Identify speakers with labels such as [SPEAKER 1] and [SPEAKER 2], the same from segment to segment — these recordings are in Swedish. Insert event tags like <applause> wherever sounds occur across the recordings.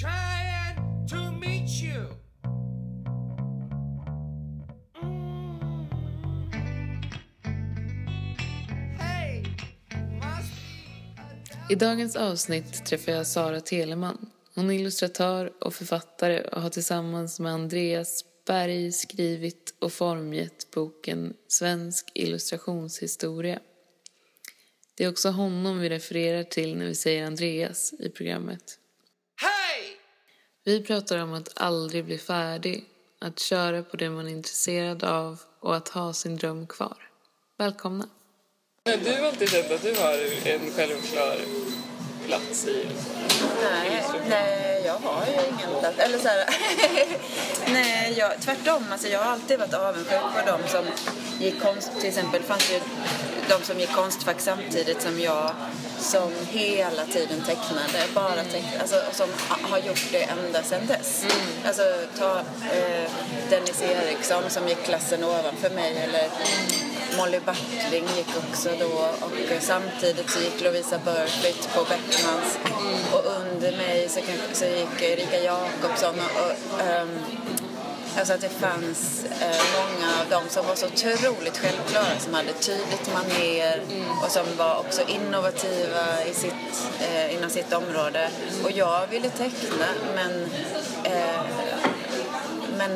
[SPEAKER 1] trying to meet you. Mm.
[SPEAKER 2] I dagens avsnitt träffar jag Sara Teleman. Hon är illustratör och författare och har tillsammans med Andreas Berg skrivit och formgett boken Svensk illustrationshistoria. Det är också honom vi refererar till när vi säger Andreas i programmet. Vi pratar om att aldrig bli färdig, att köra på det man är intresserad av och att ha sin dröm kvar. Välkomna! Du har alltid känt att du har en självklar plats i
[SPEAKER 3] Nej, nej, jag har ju ingen plats. Eller så här, <laughs> nej, jag, tvärtom. Alltså, jag har alltid varit avundsjuk på de som gick konst. Till exempel fanns ju de som gick Konstfack samtidigt som jag som hela tiden tecknade, bara tecknade, alltså, som har gjort det ända sedan dess. Alltså ta eh, Dennis Eriksson som gick klassen ovanför mig eller Molly Backling gick också då och eh, samtidigt så gick Lovisa Burfitt på Beckmans och under mig så, så gick Erika Jakobsson och, och ehm, Alltså att det fanns eh, många av dem som var så otroligt självklara, som hade tydligt manér och som var också innovativa i sitt, eh, inom sitt område. Och jag ville teckna, men, eh, men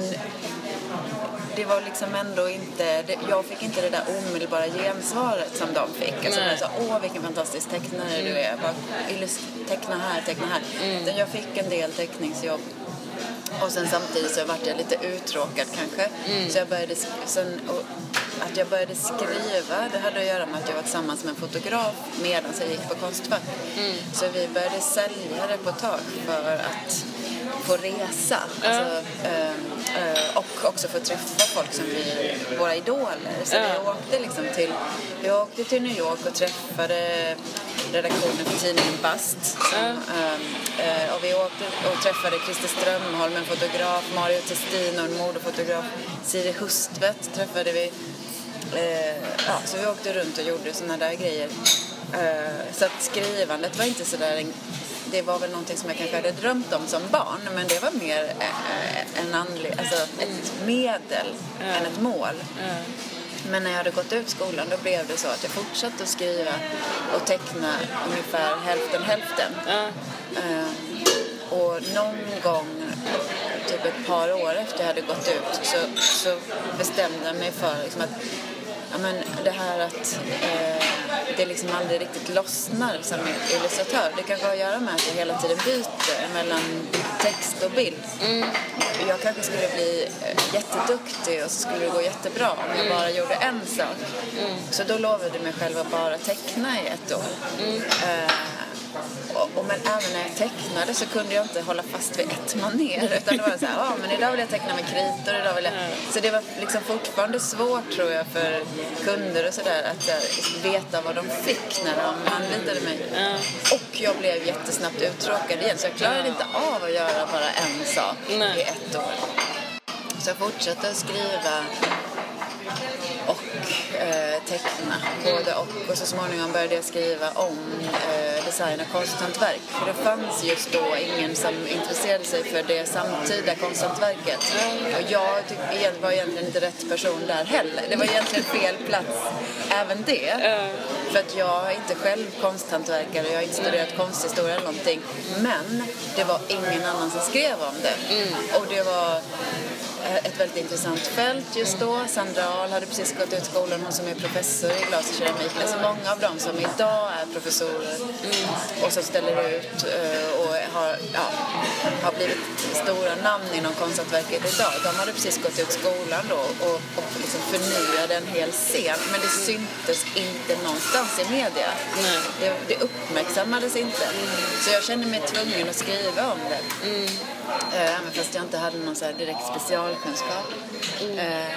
[SPEAKER 3] det var liksom ändå inte, det, jag fick inte det där omedelbara gensvaret som de fick. Alltså de sa, åh vilken fantastisk tecknare du är, bara, teckna här, teckna här. Utan Jag fick en del teckningsjobb och sen samtidigt så vart jag lite uttråkad kanske. Så jag började, sen, och att jag började skriva, det hade att göra med att jag var tillsammans med en fotograf medan jag gick på Konstfack. Så vi började sälja reportage för att få resa. Alltså, ehm, eh, och också få träffa folk som vi, våra idoler. Så vi åkte liksom till, vi åkte till New York och träffade redaktionen för tidningen Bast. Som, ehm, eh, och vi åkte och träffade Christer Strömholm, en fotograf, Mario Testino, en modefotograf, Siri Hustvedt träffade vi. Eh, ja, så vi åkte runt och gjorde såna där grejer. Eh, så att skrivandet var inte sådär det var väl någonting som jag kanske hade drömt om som barn men det var mer eh, en anled, alltså ett medel än ett mål. Men när jag hade gått ut skolan då blev det så att jag fortsatte att skriva och teckna ungefär hälften hälften. Eh, och någon gång, typ ett par år efter jag hade gått ut så, så bestämde jag mig för liksom att ja, men det här att eh, det liksom aldrig riktigt lossnar som illustratör. Det kanske har att göra med att jag hela tiden byter mellan text och bild. Jag kanske skulle bli eh, jätteduktig och så skulle det gå jättebra om jag bara gjorde en sak. Så då lovade jag mig själv att bara teckna i ett år. Eh, och, och men även när jag tecknade så kunde jag inte hålla fast vid ett manér utan det var så här, ja men idag vill jag teckna med kritor, idag vill jag... Så det var liksom fortfarande svårt tror jag för kunder och sådär att här, veta vad de fick när de anlitade mig. Och jag blev jättesnabbt uttråkad igen så jag klarade inte av att göra bara en sak i ett år. Så jag fortsatte att skriva och eh, teckna. Både och. Och så småningom började jag skriva om eh, design och konsthantverk. För det fanns just då ingen som intresserade sig för det samtida konsthantverket. Och jag tyck, var egentligen inte rätt person där heller. Det var egentligen fel plats även det. För att jag är inte själv konsthantverkare, jag har inte studerat konsthistoria eller någonting. Men det var ingen annan som skrev om det. Och det var ett väldigt intressant fält just då. Sandra Ahl hade precis gått ut skolan, hon som är professor i glas och keramik. Alltså många av dem som idag är professorer och som ställer ut eh, och har, ja, har blivit stora namn inom konsthantverket idag. De hade precis gått ut skolan då och, och liksom förnyade en hel scen. Men det syntes inte någonstans i media. Det, det uppmärksammades inte. Så jag kände mig tvungen att skriva om det. Eh, Även fast jag inte hade någon så direkt specialkunskap. Eh,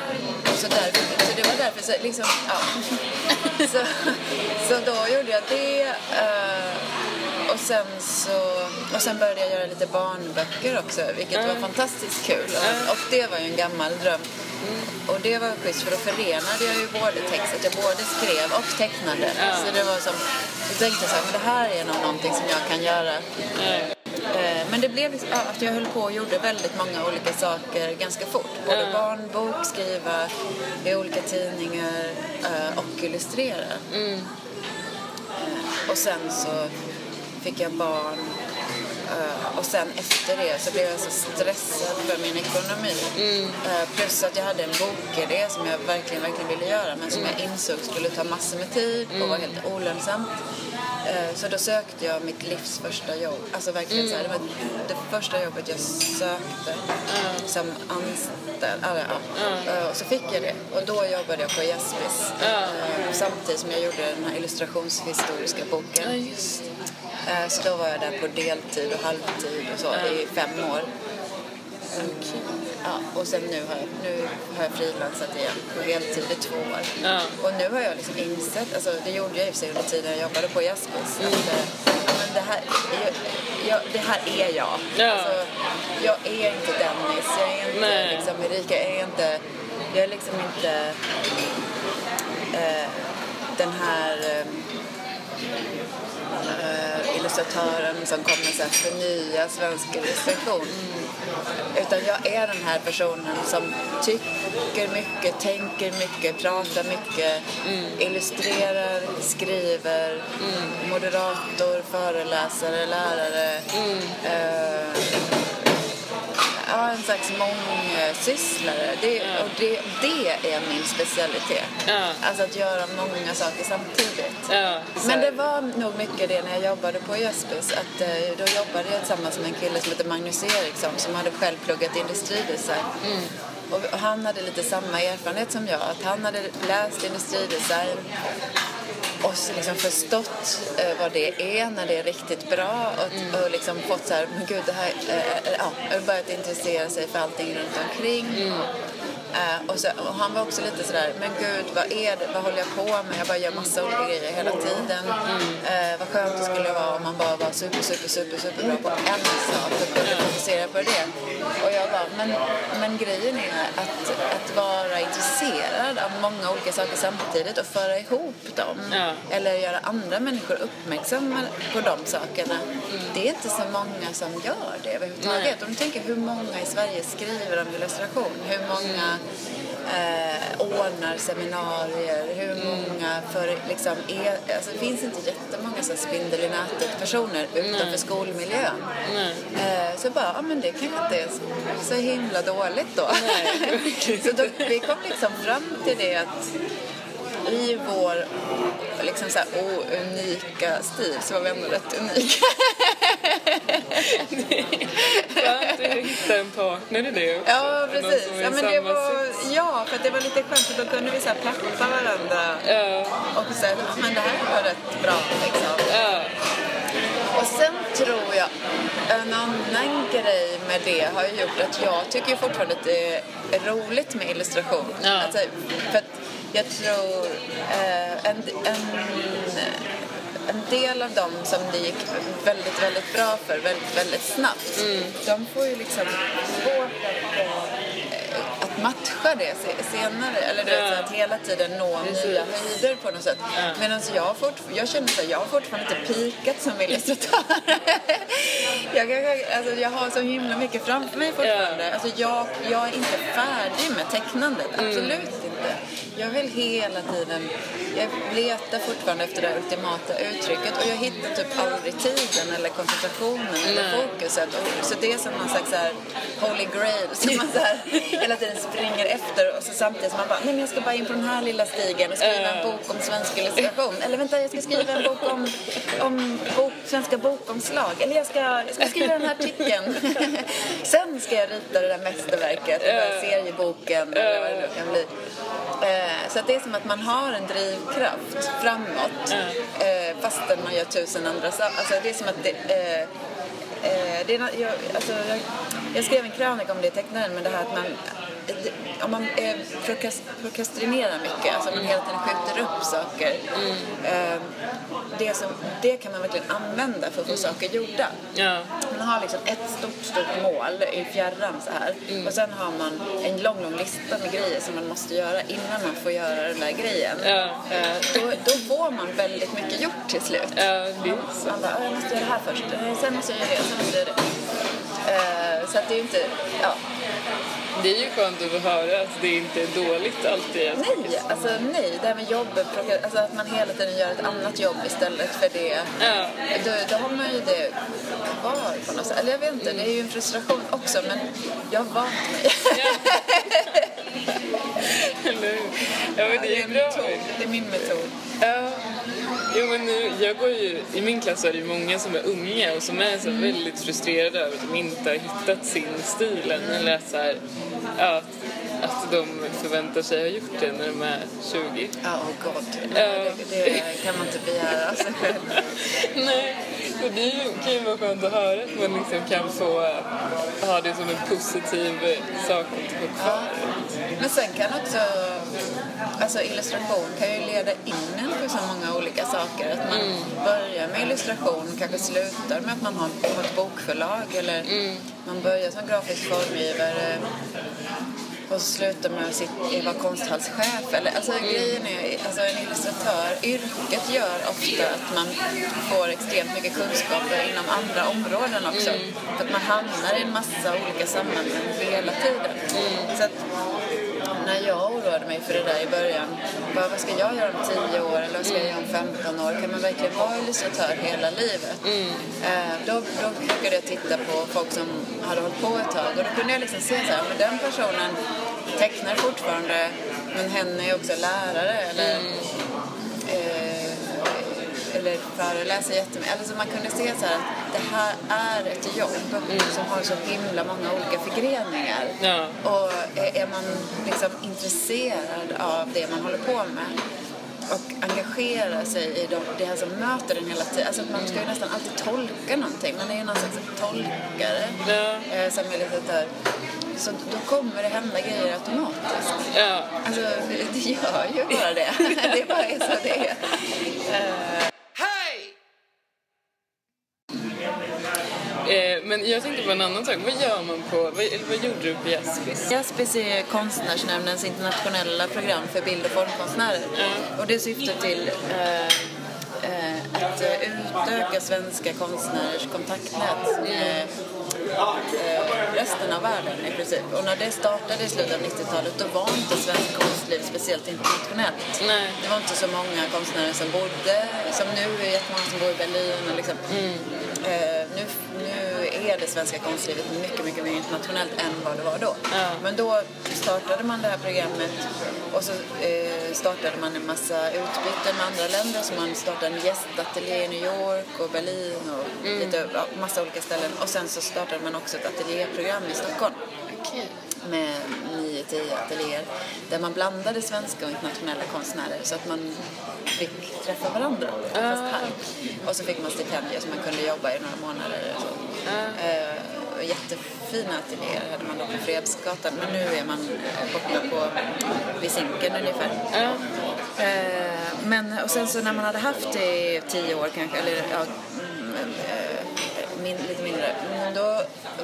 [SPEAKER 3] så, därför, så det var därför så liksom, ja. <laughs> så, så då gjorde jag det. eh, och sen så, och sen började jag göra lite barnböcker också, vilket var fantastiskt kul. Och, och det var ju en gammal dröm. Och det var schysst för då förenade jag ju både text, att jag både skrev och tecknade. Så det var som, så tänkte jag så här, men det här är nog någonting som jag kan göra. Eh, Men det blev liksom, att jag höll på och gjorde väldigt många olika saker ganska fort. Både barnbok, skriva i olika tidningar eh, och illustrera.
[SPEAKER 2] Mm.
[SPEAKER 3] Eh, Och sen så fick jag barn. eh, Och sen efter det så blev jag så stressad för min ekonomi.
[SPEAKER 2] Mm.
[SPEAKER 3] Eh, Plus att jag hade en bokidé som jag verkligen, verkligen ville göra men som jag insåg skulle ta massor med tid och var helt olönsamt. Eh, Så då sökte jag mitt livs första jobb. Alltså verkligen så här, det var det första jobbet jag sökte som anställd. Eller, ja. Eh, Och så fick jag det. Och då jobbade jag på Jaspis.
[SPEAKER 2] Ja.
[SPEAKER 3] Eh, Samtidigt som jag gjorde den här illustrationshistoriska boken. Så då var jag där på deltid och halvtid och så i fem år.
[SPEAKER 2] Okej.
[SPEAKER 3] Ja, och sen nu har jag, nu har jag frilansat igen på heltid i två år.
[SPEAKER 2] Ja.
[SPEAKER 3] Och nu har jag liksom insett, alltså det gjorde jag i och för sig under tiden jag jobbade på Jaspis, att eh, ja, men det, här, jag, jag, det här är jag.
[SPEAKER 2] Ja.
[SPEAKER 3] Alltså, jag är inte Dennis, jag är inte
[SPEAKER 2] Nej.
[SPEAKER 3] liksom Erika, jag är inte, jag är liksom inte eh, den här eh, illustratören som kommer här förnya svensk illustration. Utan jag är den här personen som tycker mycket, tänker mycket, pratar mycket, illustrerar, skriver, moderator, föreläsare, lärare. Eh, ja, en slags mångsysslare. Det, och det, det är min specialitet.
[SPEAKER 2] Ja.
[SPEAKER 3] Alltså att göra många saker samtidigt.
[SPEAKER 2] Ja,
[SPEAKER 3] Men det var nog mycket det när jag jobbade på Jaspis. Att eh, då jobbade jag tillsammans med en kille som heter Magnus Eriksson som hade själv pluggat industridesign. Och han hade lite samma erfarenhet som jag. Att han hade läst industridesign och liksom förstått eh, vad det är när det är riktigt bra och, och liksom fått så här, men gud det här, eh, eh, ja, börjat intressera sig för allting runt omkring. Eh, och, så, och han var också lite sådär, men gud vad är det, vad håller jag på med? Jag bara gör massa olika grejer hela tiden. Eh, vad skönt det skulle vara om man bara var super, super, super, super bra på en sak och kunde fokusera på det. Och jag bara, men, men grejen är att, att vara intresserad av många olika saker samtidigt och föra ihop dem.
[SPEAKER 2] Ja.
[SPEAKER 3] Eller göra andra människor uppmärksamma på de sakerna. Det är inte så många som gör det överhuvudtaget. Om du tänker hur många i Sverige skriver om illustration, hur många eh, ordnar seminarier, hur många för liksom är, alltså det finns inte jättemånga så spindel i nätet personer utanför skolmiljön.
[SPEAKER 2] Nej.
[SPEAKER 3] Eh, så bara, ja men det kanske inte är så- så himla dåligt då.
[SPEAKER 2] Nej, <laughs>
[SPEAKER 3] så då, vi kom liksom fram till det att i vår liksom så här ounika stil så var vi ändå rätt unika. <laughs>
[SPEAKER 2] Skönt att hitta en partner i det också.
[SPEAKER 3] Ja, precis. Ja, men det var,
[SPEAKER 2] sits.
[SPEAKER 3] ja, för det var lite skönt för då kunde vi så här varandra
[SPEAKER 2] Ja,
[SPEAKER 3] och säga men det här var rätt bra liksom.
[SPEAKER 2] ja,
[SPEAKER 3] Och sen tror jag en annan grej med det har ju gjort att jag tycker fortfarande att det är roligt med illustration.
[SPEAKER 2] Ja.
[SPEAKER 3] Alltså, för att jag tror eh, en, en, en del av dem som det gick väldigt, väldigt bra för väldigt, väldigt snabbt,
[SPEAKER 2] Mm.
[SPEAKER 3] de får ju liksom svårt att, eh, att matcha det se- senare. Eller du
[SPEAKER 2] Ja.
[SPEAKER 3] så att hela tiden nå
[SPEAKER 2] Precis.
[SPEAKER 3] nya höjder på något sätt.
[SPEAKER 2] Ja.
[SPEAKER 3] Medan jag, har fort, jag känner att jag har fortfarande inte pikat som illustratör. <laughs> jag, alltså, jag har så himla mycket framför mig fortfarande. Alltså, jag, jag är inte färdig med tecknandet, absolut inte. Jag vill hela tiden, jag letar fortfarande efter det här ultimata uttrycket och jag hittar typ aldrig tiden eller koncentrationen eller
[SPEAKER 2] Nej.
[SPEAKER 3] fokuset. Och, så det är som någon slags så här holy grail som man så här hela tiden springer efter och så samtidigt som man bara, nej men jag ska bara in på den här lilla stigen och skriva en bok om svensk illustration. Eller vänta, jag ska skriva en bok om, om bok, svenska bokomslag. Eller jag ska, jag ska skriva den här artikeln. <laughs> Sen ska jag rita det där mästerverket, den där serieboken eller vad det nu kan bli. Eh, Så det är som att man har en drivkraft framåt eh, fastän man gör tusen andra saker. Alltså det är som att det, eh, eh, det är, jag, alltså jag, jag skrev en krönika om det i tecknaren men det här att man om man eh, prokrastinerar mycket, alltså man hela tiden skjuter upp saker. Eh, det, som, det kan man verkligen använda för att få saker gjorda.
[SPEAKER 2] Ja.
[SPEAKER 3] Man har liksom ett stort, stort mål i fjärran så här. Och sen har man en lång, lång lista med grejer som man måste göra innan man får göra den där grejen.
[SPEAKER 2] Ja.
[SPEAKER 3] Eh, då, då får man väldigt mycket gjort till slut.
[SPEAKER 2] Ja, det är så.
[SPEAKER 3] Man bara, "Ah, jag måste göra det här först, Eh, sen måste jag göra det, sen måste jag göra det. Eh, så att det är ju inte, ja.
[SPEAKER 2] Det är ju skönt att höra att det inte är dåligt alltid.
[SPEAKER 3] Nej, alltså nej. Det här med jobbet, alltså att man hela tiden gör ett annat jobb istället för det.
[SPEAKER 2] Ja.
[SPEAKER 3] Då, då har man ju det kvar på något sätt. Eller jag vet inte, det är ju en frustration också men jag har vant mig.
[SPEAKER 2] Eller hur? Ja, men det är
[SPEAKER 3] en
[SPEAKER 2] bra.
[SPEAKER 3] metod. Det är min metod.
[SPEAKER 2] Ja. Jo, men nu, jag går ju, I min klass är det ju många som är unga och som är så väldigt frustrerade över att de inte har hittat sin stil än. Eller att, så här, ja, att de förväntar sig ha gjort det när de är 20.
[SPEAKER 3] Ja, oh god.
[SPEAKER 2] Ja.
[SPEAKER 3] Det, det kan man inte begära sig <laughs> själv.
[SPEAKER 2] Nej, så det är ju- kan ju vara skönt att höra att man liksom kan få eh, ha det som en positiv eh, sak att ha kvar.
[SPEAKER 3] Men sen kan också, alltså illustration kan ju leda in en på så många olika saker. Att man börjar med illustration och kanske slutar med att man har ett bokförlag eller man börjar som grafisk formgivare och så slutar med att sitta- vara konsthallschef. Eller, alltså, grejen är, alltså, en illustratör, yrket gör ofta att man får extremt mycket kunskaper inom andra områden också. För att man hamnar i en massa olika sammanhang hela tiden. Så att, när jag oroade mig för det där i början, bara, vad ska jag göra om 10 år? Eller vad ska jag göra om 15 år? Kan man verkligen vara illustratör hela livet? Eh, då, då brukade jag titta på folk som hade hållit på ett tag. Och då kunde jag liksom se så här, men den personen tecknar fortfarande men hen är också lärare eller eh, eller föreläser jättemycket. Alltså man kunde se så här att det här är ett jobb som har så himla många olika förgreningar.
[SPEAKER 2] Ja.
[SPEAKER 3] Och är är man liksom intresserad av det man håller på med och engagerar sig i de, det här som möter den hela tiden. Alltså man ska ju nästan alltid tolka någonting. Man är ju någon slags tolkare
[SPEAKER 2] Ja.
[SPEAKER 3] eh, som illustratör. Så då kommer det hända grejer automatiskt.
[SPEAKER 2] Ja.
[SPEAKER 3] Alltså, det gör ju bara det. <laughs> Det bara är så det är. <laughs>
[SPEAKER 2] Eh, men jag tänkte på en annan sak. Vad gör man på... Vad, eller vad gjorde du på Jaspis?
[SPEAKER 3] Jaspis är Konstnärsnämndens internationella program för bild och formkonstnärer. Och det syftar till eh, eh, att eh, utöka svenska konstnärers kontaktnät med eh, resten av världen i princip. Och när det startade i slutet av 90-talet då var inte svensk konstliv speciellt internationellt.
[SPEAKER 2] Nej.
[SPEAKER 3] Det var inte så många konstnärer som bodde, som nu är jättemånga som bor i Berlin och liksom. Eh, är det svenska konstlivet mycket, mycket mer internationellt än vad det var då.
[SPEAKER 2] Ja.
[SPEAKER 3] Men då startade man det här programmet och så eh, startade man en massa utbyten med andra länder. Så man startade en gästateljé i New York och Berlin och lite, ja, massa olika ställen. Och sen så startade man också ett ateljéprogram i Stockholm
[SPEAKER 2] Okej.
[SPEAKER 3] med 9-10 ateljéer där man blandade svenska och internationella konstnärer så att man fick träffa varandra fast här. Och så fick man stipendier så man kunde jobba i några månader och så. Och jättefina ateljéer hade man då på Fredsgatan men nu är man borta på vid Zinken ungefär. Eh, men och sen så när man hade haft det i tio år kanske, eller ja, mm, eh, min, lite mindre, mm, då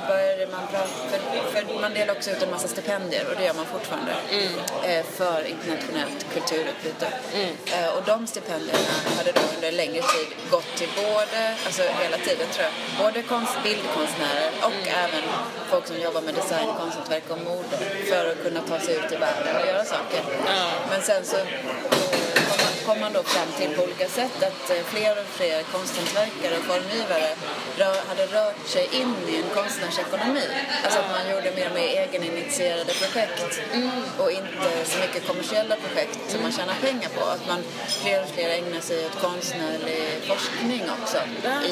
[SPEAKER 3] började man prata, för, för man delar också ut en massa stipendier och det gör man fortfarande eh, för internationellt kulturutbyte. Eh, och de stipendierna hade då under längre tid gått till både, alltså hela tiden tror jag, både konst, bildkonstnärer och även folk som jobbar med design, konsthantverk och mode för att kunna ta sig ut i världen och göra saker. Men sen så kom man, då fram till på olika sätt att eh, fler och fler konsthantverkare och formgivare hade rört sig in i en konstnärsekonomi. Alltså att man gjorde mer och mer egeninitierade projekt och inte så mycket kommersiella projekt som man tjänar pengar på. Att man fler och fler ägnar sig åt konstnärlig forskning också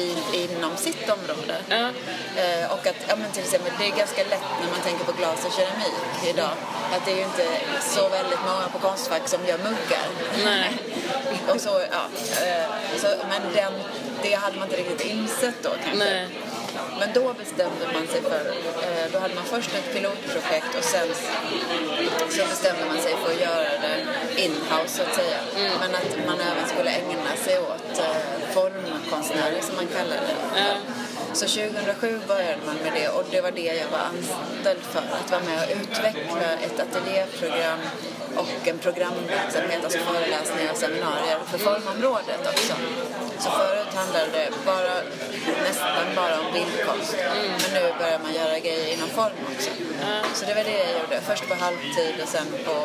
[SPEAKER 3] i, inom sitt område. Eh, och att, ja men till exempel, det är ganska lätt när man tänker på glas och keramik idag. Att det är ju inte så väldigt många på Konstfack som gör muggar.
[SPEAKER 2] Nej. <laughs>
[SPEAKER 3] och så, ja. Eh, så, men den, det hade man inte riktigt insett då kanske.
[SPEAKER 2] Nej.
[SPEAKER 3] Men då bestämde man sig för, eh, då hade man först ett pilotprojekt och sen så bestämde man sig för att göra det in-house så att säga. Men att man även skulle ägna sig åt eh, formkonstnärer som man kallar det.
[SPEAKER 2] Ja.
[SPEAKER 3] Så 2007 började man med det och det var det jag var anställd för. Att vara med och utveckla ett ateljéprogram och en programverksamhet, alltså föreläsningar och seminarier för formområdet också. Så förut handlade det bara, nästan bara om bildkonst. Men nu börjar man göra grejer inom form också. Så det var det jag gjorde. Först på halvtid och sen på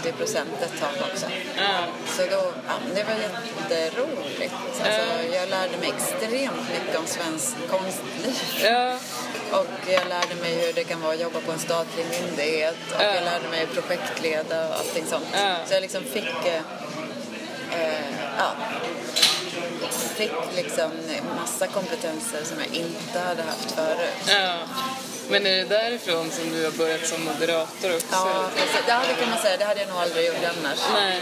[SPEAKER 3] 80 procent ett tag också.
[SPEAKER 2] Ja.
[SPEAKER 3] Så då, ja, det var jätteroligt. Alltså, jag lärde mig extremt mycket om svensk konstliv.
[SPEAKER 2] Ja.
[SPEAKER 3] Och jag lärde mig hur det kan vara att jobba på en statlig myndighet. Och
[SPEAKER 2] Ja.
[SPEAKER 3] jag lärde mig projektleda och allting sånt.
[SPEAKER 2] Ja.
[SPEAKER 3] Så jag liksom fick... Eh, eh, ja, fick liksom massa kompetenser som jag inte hade haft förut.
[SPEAKER 2] ja. Men är det därifrån som du har börjat som moderator också?
[SPEAKER 3] Ja, precis. ja, det kan man säga. Det hade jag nog aldrig gjort annars.
[SPEAKER 2] Nej.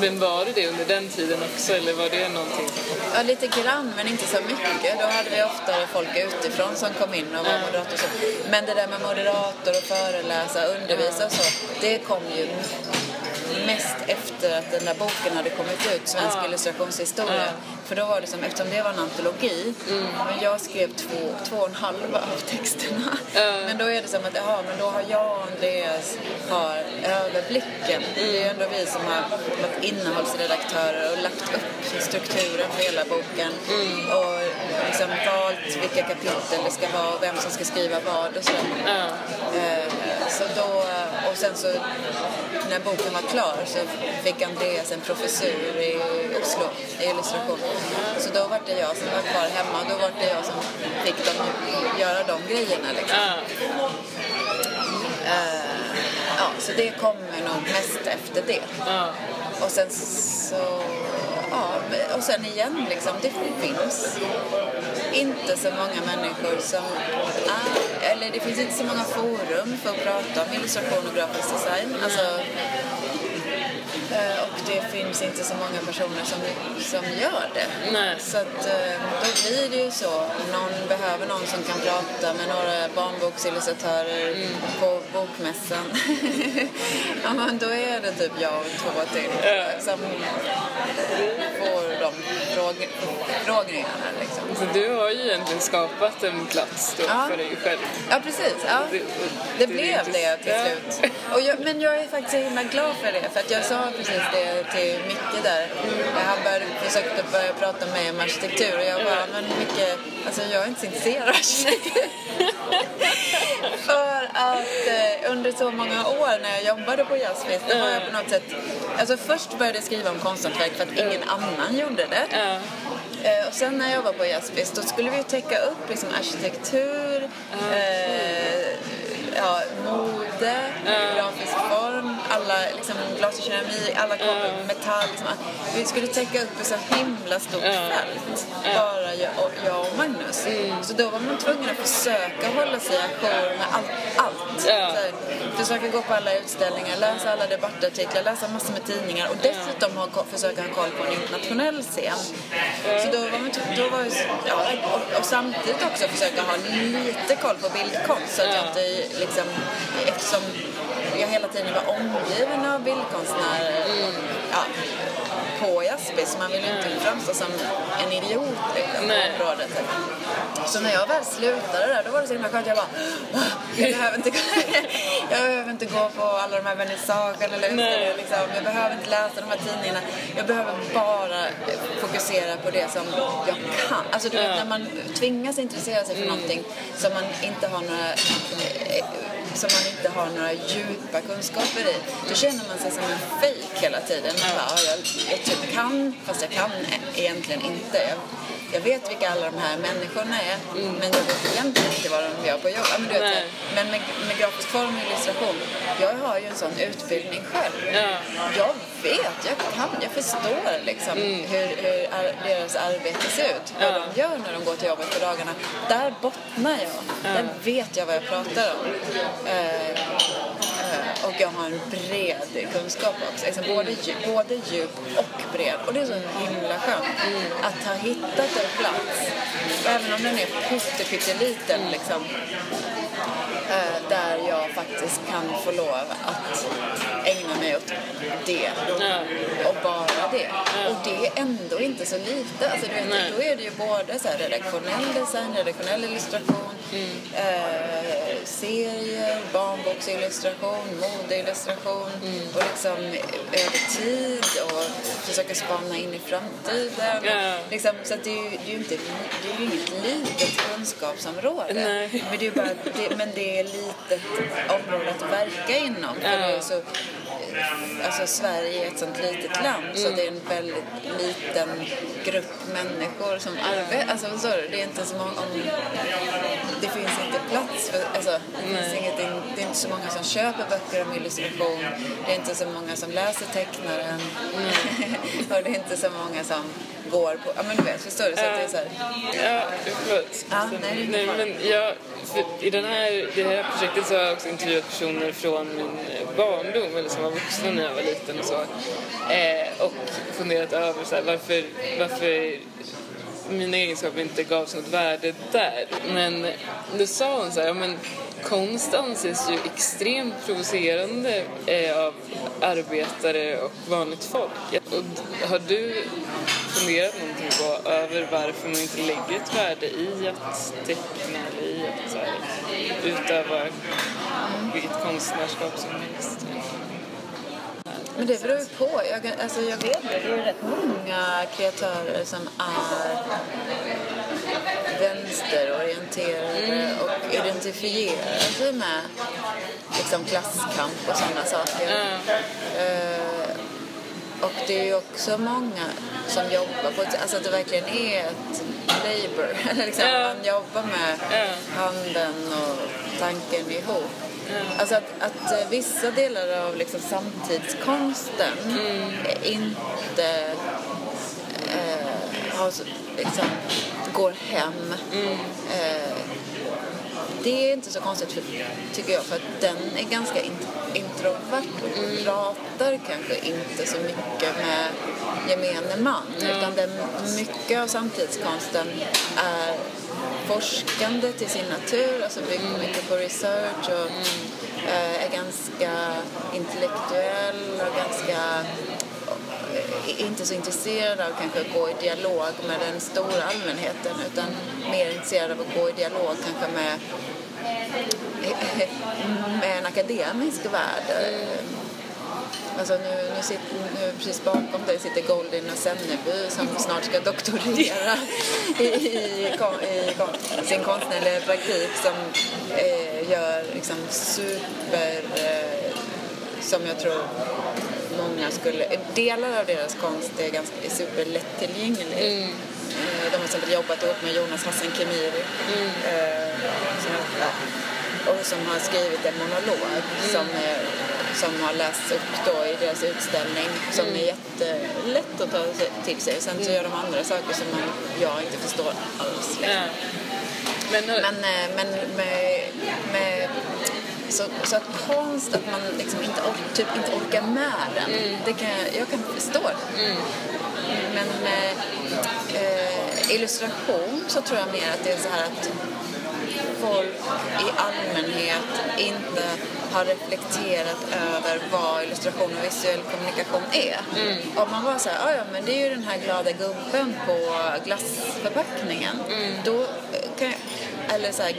[SPEAKER 2] Men var det det under den tiden också eller var det någonting.
[SPEAKER 3] Ja, lite grann, men inte så mycket. Då hade vi oftare folk utifrån som kom in och var moderator. och Så. Men det där med moderator och föreläsa, undervisa och så, det kom ju mest efter att den där boken hade kommit ut, Svensk
[SPEAKER 2] Ja.
[SPEAKER 3] illustrationshistoria.
[SPEAKER 2] Ja.
[SPEAKER 3] För då var det som, eftersom det var en antologi, men jag skrev två, två och en halva av texterna.
[SPEAKER 2] Ja.
[SPEAKER 3] Men då är det som att, jaha, men då har jag och Andreas har överblicken. Det är ju ändå vi som har varit innehållsredaktörer och lagt upp strukturen för hela boken. Och liksom valt vilka kapitel det ska vara och vem som ska skriva vad och så.
[SPEAKER 2] Ja.
[SPEAKER 3] Eh, Så då, och sen så när boken var klar så fick Andreas en professur i Oslo i illustration. Så då var det jag som var kvar hemma och då var det jag som fick dem göra de grejerna liksom.
[SPEAKER 2] Ja.
[SPEAKER 3] Eh, Ja, så det kommer nog mest efter det.
[SPEAKER 2] Ja.
[SPEAKER 3] Och sen så... Ja, och sen igen liksom, det finns inte så många människor som är, eller det finns inte så många forum för att prata om illustration och grafisk design. Alltså, eh, och det finns inte så många personer som, som gör det.
[SPEAKER 2] Nej.
[SPEAKER 3] Så att eh, då blir det ju så. Någon behöver någon som kan prata med några barnboksillustratörer på bokmässan. <laughs> ja, men då är det typ jag och två till
[SPEAKER 2] Ja.
[SPEAKER 3] som får de fråg frågningarna liksom.
[SPEAKER 2] Så du har ju egentligen skapat en plats då
[SPEAKER 3] Ja.
[SPEAKER 2] för dig själv.
[SPEAKER 3] Ja, precis. Ja.
[SPEAKER 2] Det-
[SPEAKER 3] Det
[SPEAKER 2] det
[SPEAKER 3] blev det till
[SPEAKER 2] Ja.
[SPEAKER 3] slut. Och jag, men jag är faktiskt himla glad för det. För att jag sa precis det till Micke där. Han började, försökte börja prata med mig om arkitektur. Och jag bara, men Micke, alltså jag är inte så intresserad av arkitektur. <laughs> för att eh, under så många år när jag jobbade på Jazzfest, då var jag på något sätt... Alltså först började jag skriva om konsthantverk för att ingen annan gjorde det. Eh, och sen när jag var på Jazzfest då skulle vi täcka upp liksom arkitektur, eh, ja, mode, grafisk form, alla liksom, glas och keramik, alla koppar, metall. Liksom. Vi skulle täcka upp ett så himla stort fält, bara jag och, jag och Magnus. Så då var man tvungen att försöka hålla sig ajour med allt. allt.
[SPEAKER 2] Ja.
[SPEAKER 3] Här, försöka gå på alla utställningar, läsa alla debattartiklar, läsa massor med tidningar och dessutom ha, försöka ha koll på en internationell scen. Så då var man, då var, ja, och, och samtidigt också försöka ha lite koll på bildkonst så att jag inte liksom, eftersom hela tiden var omgiven av bildkonstnärer ja, på så man vill ju inte framstå som en idiot liksom, på området. Så när jag väl slutade där, då var det så himla skönt. Jag bara, "Ah, jag behöver inte, <laughs> jag behöver inte gå på alla de här vernissagen eller. Liksom. Jag behöver inte läsa de här tidningarna. Jag behöver bara fokusera på det som jag kan. Alltså du vet, när man tvingas intressera sig för någonting som man inte har några eh, som man inte har några djupa kunskaper i, då känner man sig som en fejk hela tiden. Man bara, "Ja, jag, jag typ kan, fast jag kan egentligen inte. Jag, jag vet vilka alla de här människorna är, men jag vet egentligen inte vad de gör på jobb. Ja, Men, du vet, men med, med grafisk form och illustration, jag har ju en sån utbildning själv.
[SPEAKER 2] Ja.
[SPEAKER 3] Jag vet, jag kan, jag förstår liksom hur, hur ar- deras arbete ser ut. Vad
[SPEAKER 2] Ja.
[SPEAKER 3] de gör när de går till jobbet på dagarna. Där bottnar jag. Där vet jag vad jag pratar om. Eh, och jag har en bred kunskap också. Liksom både, djup, både djup och bred. Och det är så himla skönt att ha hittat en plats, även om den är pytteliten liksom, eh, där jag faktiskt kan få lov att ägna mig åt det och bara det. Och det är ändå inte så lite. Alltså, du vet, då är det ju både så redaktionell design, redaktionell illustration, eh, serier, barnboksillustration, modeillustration och liksom över tid och försöka spana in i framtiden.
[SPEAKER 2] Ja.
[SPEAKER 3] Liksom, så det, är ju, det, är inte, det är ju inget litet kunskapsområde.
[SPEAKER 2] Nej.
[SPEAKER 3] Men det är ju bara, det, men det är litet område att verka inom. För det är så, alltså Sverige är ett sånt litet land så det är en väldigt liten grupp människor som arbetar. Alltså förstår du? Det är inte så många, om, det finns inte plats för, alltså det finns ingenting, det är inte så många som köper böcker om illustration. Det är inte så många som läser tecknaren. <laughs> och det är inte så många som går på, ja men du vet, förstår du? Så att det är så här,
[SPEAKER 2] Ja, förlåt.
[SPEAKER 3] Ja, nej,
[SPEAKER 2] nej, men jag, I den här, det här projektet så har jag också intervjuat personer från min barndom, eller som var vuxna när jag var liten och så. Eh, och funderat över så här, varför, varför mina egenskaper inte gavs något värde där. Men då sa hon så här, ja, men konst anses ju extremt provocerande eh, av arbetare och vanligt folk. Och har du funderat någonting på över varför man inte lägger ett värde i att teckna eller i att så här, utöva vilket konstnärskap som helst?
[SPEAKER 3] Men det beror ju på. Jag, alltså jag vet det. Det är rätt många kreatörer som är vänsterorienterade och identifierar sig med liksom klasskamp och sådana saker. Eh, och det är ju också många som jobbar på ett, alltså att det verkligen är ett labor. <laughs> Liksom,
[SPEAKER 2] Ja.
[SPEAKER 3] Man jobbar med handen och tanken ihop. Alltså att, att eh, vissa delar av liksom samtidskonsten inte eh, har, liksom, går hem. Eh, det är inte så konstigt för, tycker jag för att den är ganska in, introvert och pratar kanske inte så mycket med gemene man. Utan den, mycket av samtidskonsten är forskande till sin natur, alltså bygger mycket på research och eh, är ganska intellektuell och ganska eh, inte så intresserad av kanske att gå i dialog med den stora allmänheten utan mer intresserad av att gå i dialog kanske med, <laughs> med en akademisk värld. Mm. Alltså nu, nu, sitter, nu precis bakom dig sitter Goldin och Senneby som snart ska doktorera i, i, kon- i kon- sin konstnärliga praktik som eh, gör liksom super, eh, som jag tror många skulle, delar av deras konst är ganska är superlättillgänglig. Eh, De har till exempel jobbat ihop med Jonas Hassan Khemiri. Eh, som, och som har skrivit en monolog som, är, som har lästs upp då i deras utställning som är jättelätt att ta till sig. Sen så gör de andra saker som man, jag inte förstår alls. Liksom.
[SPEAKER 2] Men, har-
[SPEAKER 3] Men, eh, men med, med så, så att konst, att man liksom inte, or- typ inte orkar med den, det kan jag, kan förstå det. Men med eh, illustration så tror jag mer att det är så här att folk i allmänhet inte har reflekterat över vad illustration och visuell kommunikation är. Om man bara säger, "Ah, ja men det är ju den här glada gubben på glassförpackningen. Då eh, kan jag, eller så här,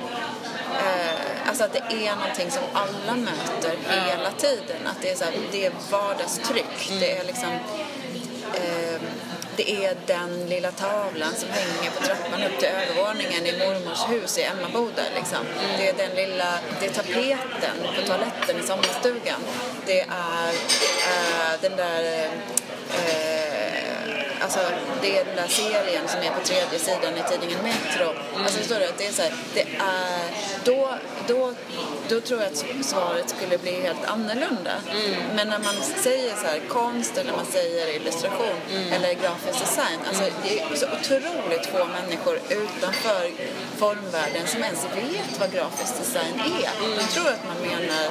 [SPEAKER 3] eh, alltså att det är någonting som alla möter hela tiden. Att det är, så här, det är vardagstryck. Det är liksom eh, det är den lilla tavlan som hänger på trappan upp till övervåningen i mormors hus i Emmaboda. Liksom. Det är den lilla, det är tapeten på toaletten i sommarstugan. Det är äh, den där äh, Alltså, det är den där serien som är på tredje sidan i tidningen Metro. Alltså, förstår du? Att det är så här, det är, då, då, då tror jag att svaret skulle bli helt annorlunda. Men när man säger så här, konst eller man säger illustration eller grafisk design. Alltså, det är så otroligt få människor utanför formvärlden som ens vet vad grafisk design är. De tror att man menar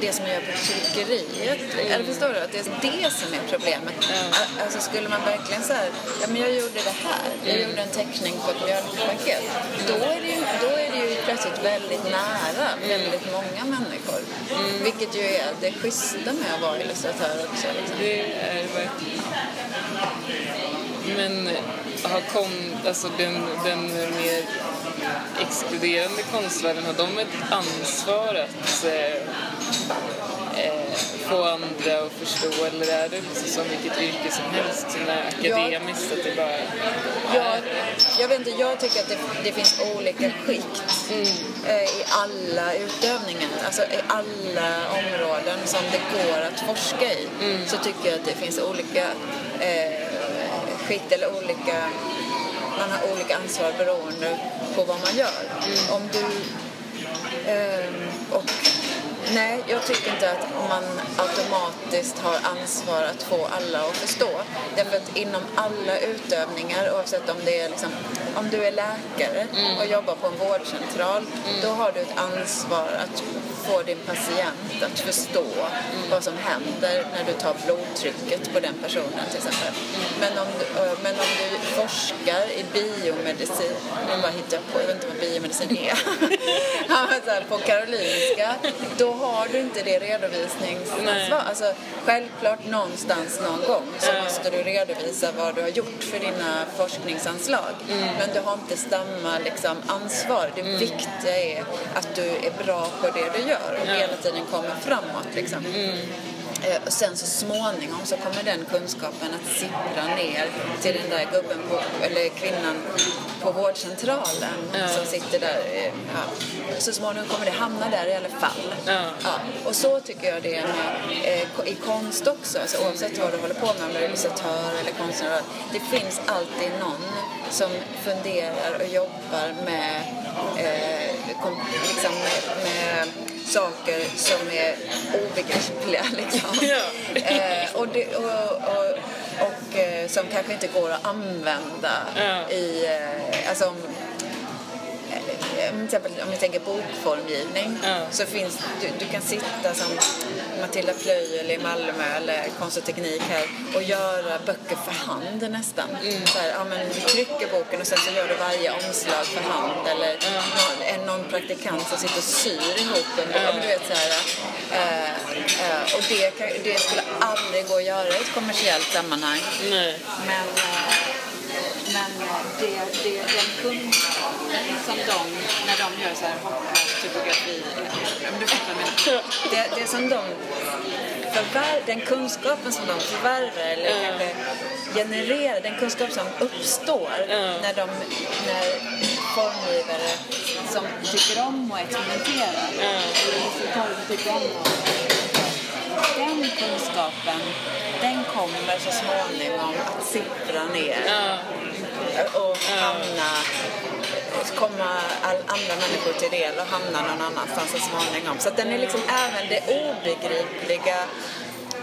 [SPEAKER 3] det som jag gör på tryckeriet. Eller förstår du? Att det är det som är problemet. Al- Alltså skulle man verkligen här, ja men jag gjorde det här, jag gjorde en teckning på ett mjölkpaket. Då är det ju, då är det ju plötsligt väldigt nära väldigt många människor. Vilket ju är det schyssta med att vara illustratör också. Liksom.
[SPEAKER 2] Det är verkligen... Men har kon, alltså den, den mer exkluderande konstvärlden, har de ett ansvar att eh, eh, få andra att förstå eller är det liksom som vilket yrke som helst som är akademiskt att det bara
[SPEAKER 3] Jag, jag vet inte, jag tycker att det, det finns olika skikt eh, i alla utövningar. Alltså i alla områden som det går att forska i. Så tycker jag att det finns olika eh, skikt eller olika man har olika ansvar beroende på vad man gör. Om du Ehm, och nej, jag tycker inte att man automatiskt har ansvar att få alla att förstå. Därför att inom alla utövningar, oavsett om det är liksom, om du är läkare och jobbar på en vårdcentral, då har du ett ansvar att få din patient att förstå vad som händer när du tar blodtrycket på den personen till exempel. Men om du, eh, men om du forskar i biomedicin, nu bara hittar jag på, jag vet inte vad biomedicin är, <laughs> på Karolinska, då har du inte det redovisningsansvar. Alltså, självklart någonstans någon gång så måste du redovisa vad du har gjort för dina forskningsanslag. Men du har inte samma liksom, ansvar. Det viktiga är att du är bra på det du gör och hela tiden kommer framåt. Liksom. Eh, Och sen så småningom så kommer den kunskapen att sippra ner till den där gubben på, eller kvinnan på vårdcentralen som sitter där. eh, Ja. Så småningom kommer det hamna där i alla fall.
[SPEAKER 2] Ja.
[SPEAKER 3] Ja. Och så tycker jag det är med, eh, i konst också. Alltså, oavsett vad du håller på med, om du är illustratör eller konstnär. Det finns alltid någon som funderar och jobbar med, eh, kom, liksom med, med saker som är obegripliga. <laughs> Liksom.
[SPEAKER 2] Ja.
[SPEAKER 3] Eh, och, det, och, och, och eh, som kanske inte går att använda
[SPEAKER 2] Ja.
[SPEAKER 3] i... Eh, alltså, om, till exempel om vi tänker bokformgivning
[SPEAKER 2] Ja.
[SPEAKER 3] så finns du, du kan sitta som Matilda Plöjel i Malmö eller Konst och Teknik här och göra böcker för hand nästan. Så här, ja, men vi trycker boken och sen så gör du varje omslag för hand eller någon, en, någon praktikant som sitter och syr ihop en bok. Ja. men Du vet, så här, eh, eh, och det, kan, det skulle aldrig gå att göra i ett kommersiellt sammanhang.
[SPEAKER 2] Nej.
[SPEAKER 3] Men, eh, men eh, det, det, den kunskapen som de, när de gör så här typografi, du fattar vad. Det, det som de förvär, den kunskapen som de förvärvar eller kanske genererar, den kunskap som uppstår när, de, när formgivare som tycker om att experimentera, illustratörer som tycker om att den kunskapen, den kommer så småningom att sippra ner och hamna, komma all andra människor till del och hamna någon annanstans så småningom. Så att den är liksom även det obegripliga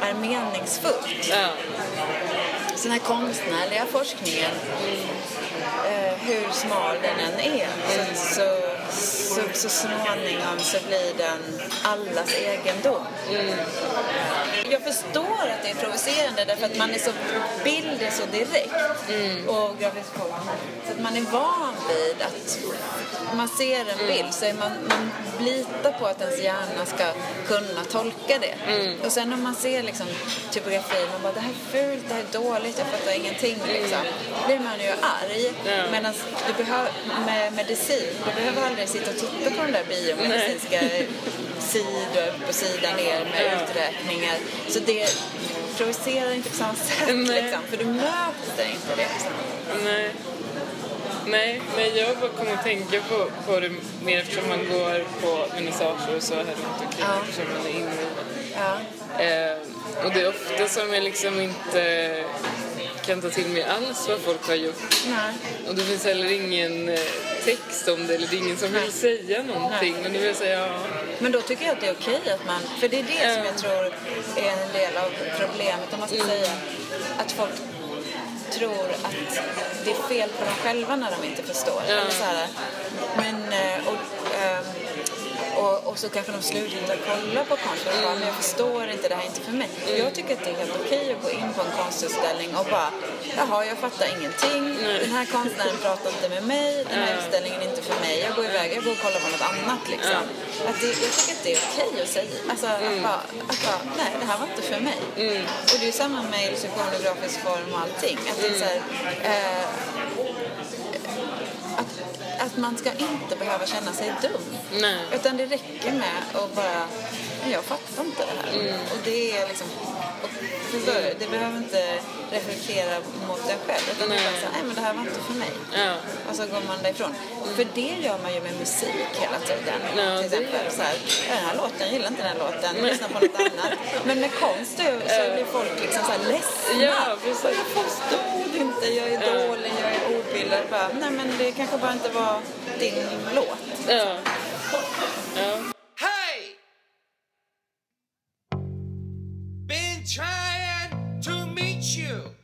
[SPEAKER 3] är meningsfullt.
[SPEAKER 2] Ja.
[SPEAKER 3] Så den här konstnärliga forskningen, eh, hur smal den än är, så, så, så, så småningom så blir den allas egendom. Jag förstår att det är provocerande därför att man är så, bild är så direkt och grafisk form. Så att man är van vid att man ser en bild så är man, man litar på att ens hjärna ska kunna tolka det. Och sen om man ser liksom typografi, man bara det här är fult, det här är dåligt, jag fattar ingenting liksom. Då blir man ju arg.
[SPEAKER 2] Ja.
[SPEAKER 3] Medan du behöver, med medicin, du behöver aldrig sitta och titta på den där biomedicinska sidor upp och sida ner med
[SPEAKER 2] Ja.
[SPEAKER 3] uträkningar. Så det provocerar inte på samma sätt liksom, för du möter inte det. Liksom.
[SPEAKER 2] Nej. Nej, men jag bara kommer att tänka på, på det mer eftersom man går på vernissager och så här runt omkring
[SPEAKER 3] Ja.
[SPEAKER 2] eftersom man är inne i det.
[SPEAKER 3] Ja.
[SPEAKER 2] Eh, och det är ofta som jag liksom inte kan ta till mig alls vad folk har gjort.
[SPEAKER 3] Nej.
[SPEAKER 2] Och det finns heller ingen eh, text om det eller det är ingen som vill säga någonting.
[SPEAKER 3] Nej.
[SPEAKER 2] Men då vill jag säga ja.
[SPEAKER 3] Men då tycker jag att det är okej att man, för det är det som jag tror är en del av problemet om man ska säga att folk tror att det är fel på dem själva när de inte förstår. Eller så här, men, eh, och, ehm, Och, och så kanske de slutar kolla på konst och bara, men jag förstår inte, det här är inte för mig. Jag tycker att det är helt okej att gå in på en konstutställning och bara, jaha, jag fattar ingenting. Den här konstnären pratar inte med mig, den här utställningen är inte för mig. Jag går iväg, jag går och kollar på något annat liksom. Att det, jag tycker att det är okej att säga, alltså att, bara, att bara, nej, det här var inte för mig. Och det är samma med illustration och grafisk form och allting. Att det är så här, eh, man ska inte behöva känna sig dum.
[SPEAKER 2] Nej.
[SPEAKER 3] Utan det räcker med att bara, "Men jag fattar inte det här.
[SPEAKER 2] Mm.
[SPEAKER 3] Och det är liksom, och, förstår du? Det behöver inte reflektera mot dig själv. Utan det är bara så nej men det här var inte för mig.
[SPEAKER 2] Ja.
[SPEAKER 3] Och så går man därifrån. För det gör man ju med musik hela tiden.
[SPEAKER 2] Ja,
[SPEAKER 3] Till exempel så här, "Ja, den här låten, jag gillar inte den här låten, lyssna på något annat. Men med konst så, så blir folk liksom så här ledsna.
[SPEAKER 2] Ja, precis.
[SPEAKER 3] Jag förstod inte, jag är dålig, jag är obildad. Bara, nej men det kanske bara inte var din låt.
[SPEAKER 2] Ja. Ja.
[SPEAKER 1] Trying to meet you.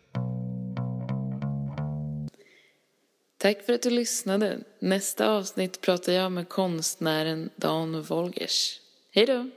[SPEAKER 2] Tack för att du lyssnade. Nästa avsnitt pratar jag med konstnären Dan Wolgers. Hej då!